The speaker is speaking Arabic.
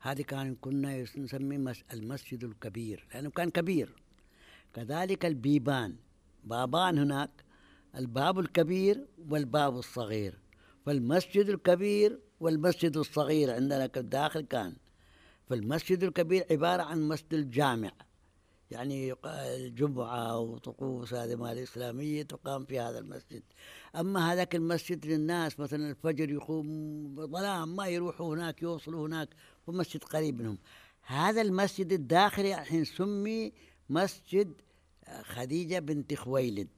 هذه كان كنا نسميه المسجد الكبير لأنه كان كبير. كذلك البيبان. بابان هناك الباب الكبير والباب الصغير. فالمسجد الكبير والمسجد الصغير عندنا داخل كان. فالمسجد الكبير عبارة عن مسجد الجامع. يعني الجمعة وطقوس هذه مال الإسلامية تقام في هذا المسجد. أما هذاك المسجد للناس مثلا الفجر يقوم ظلام ما يروحوا هناك يوصلوا هناك ومسجد قريب منهم. هذا المسجد الداخلي الحين سمي مسجد خديجة بنت خويلد.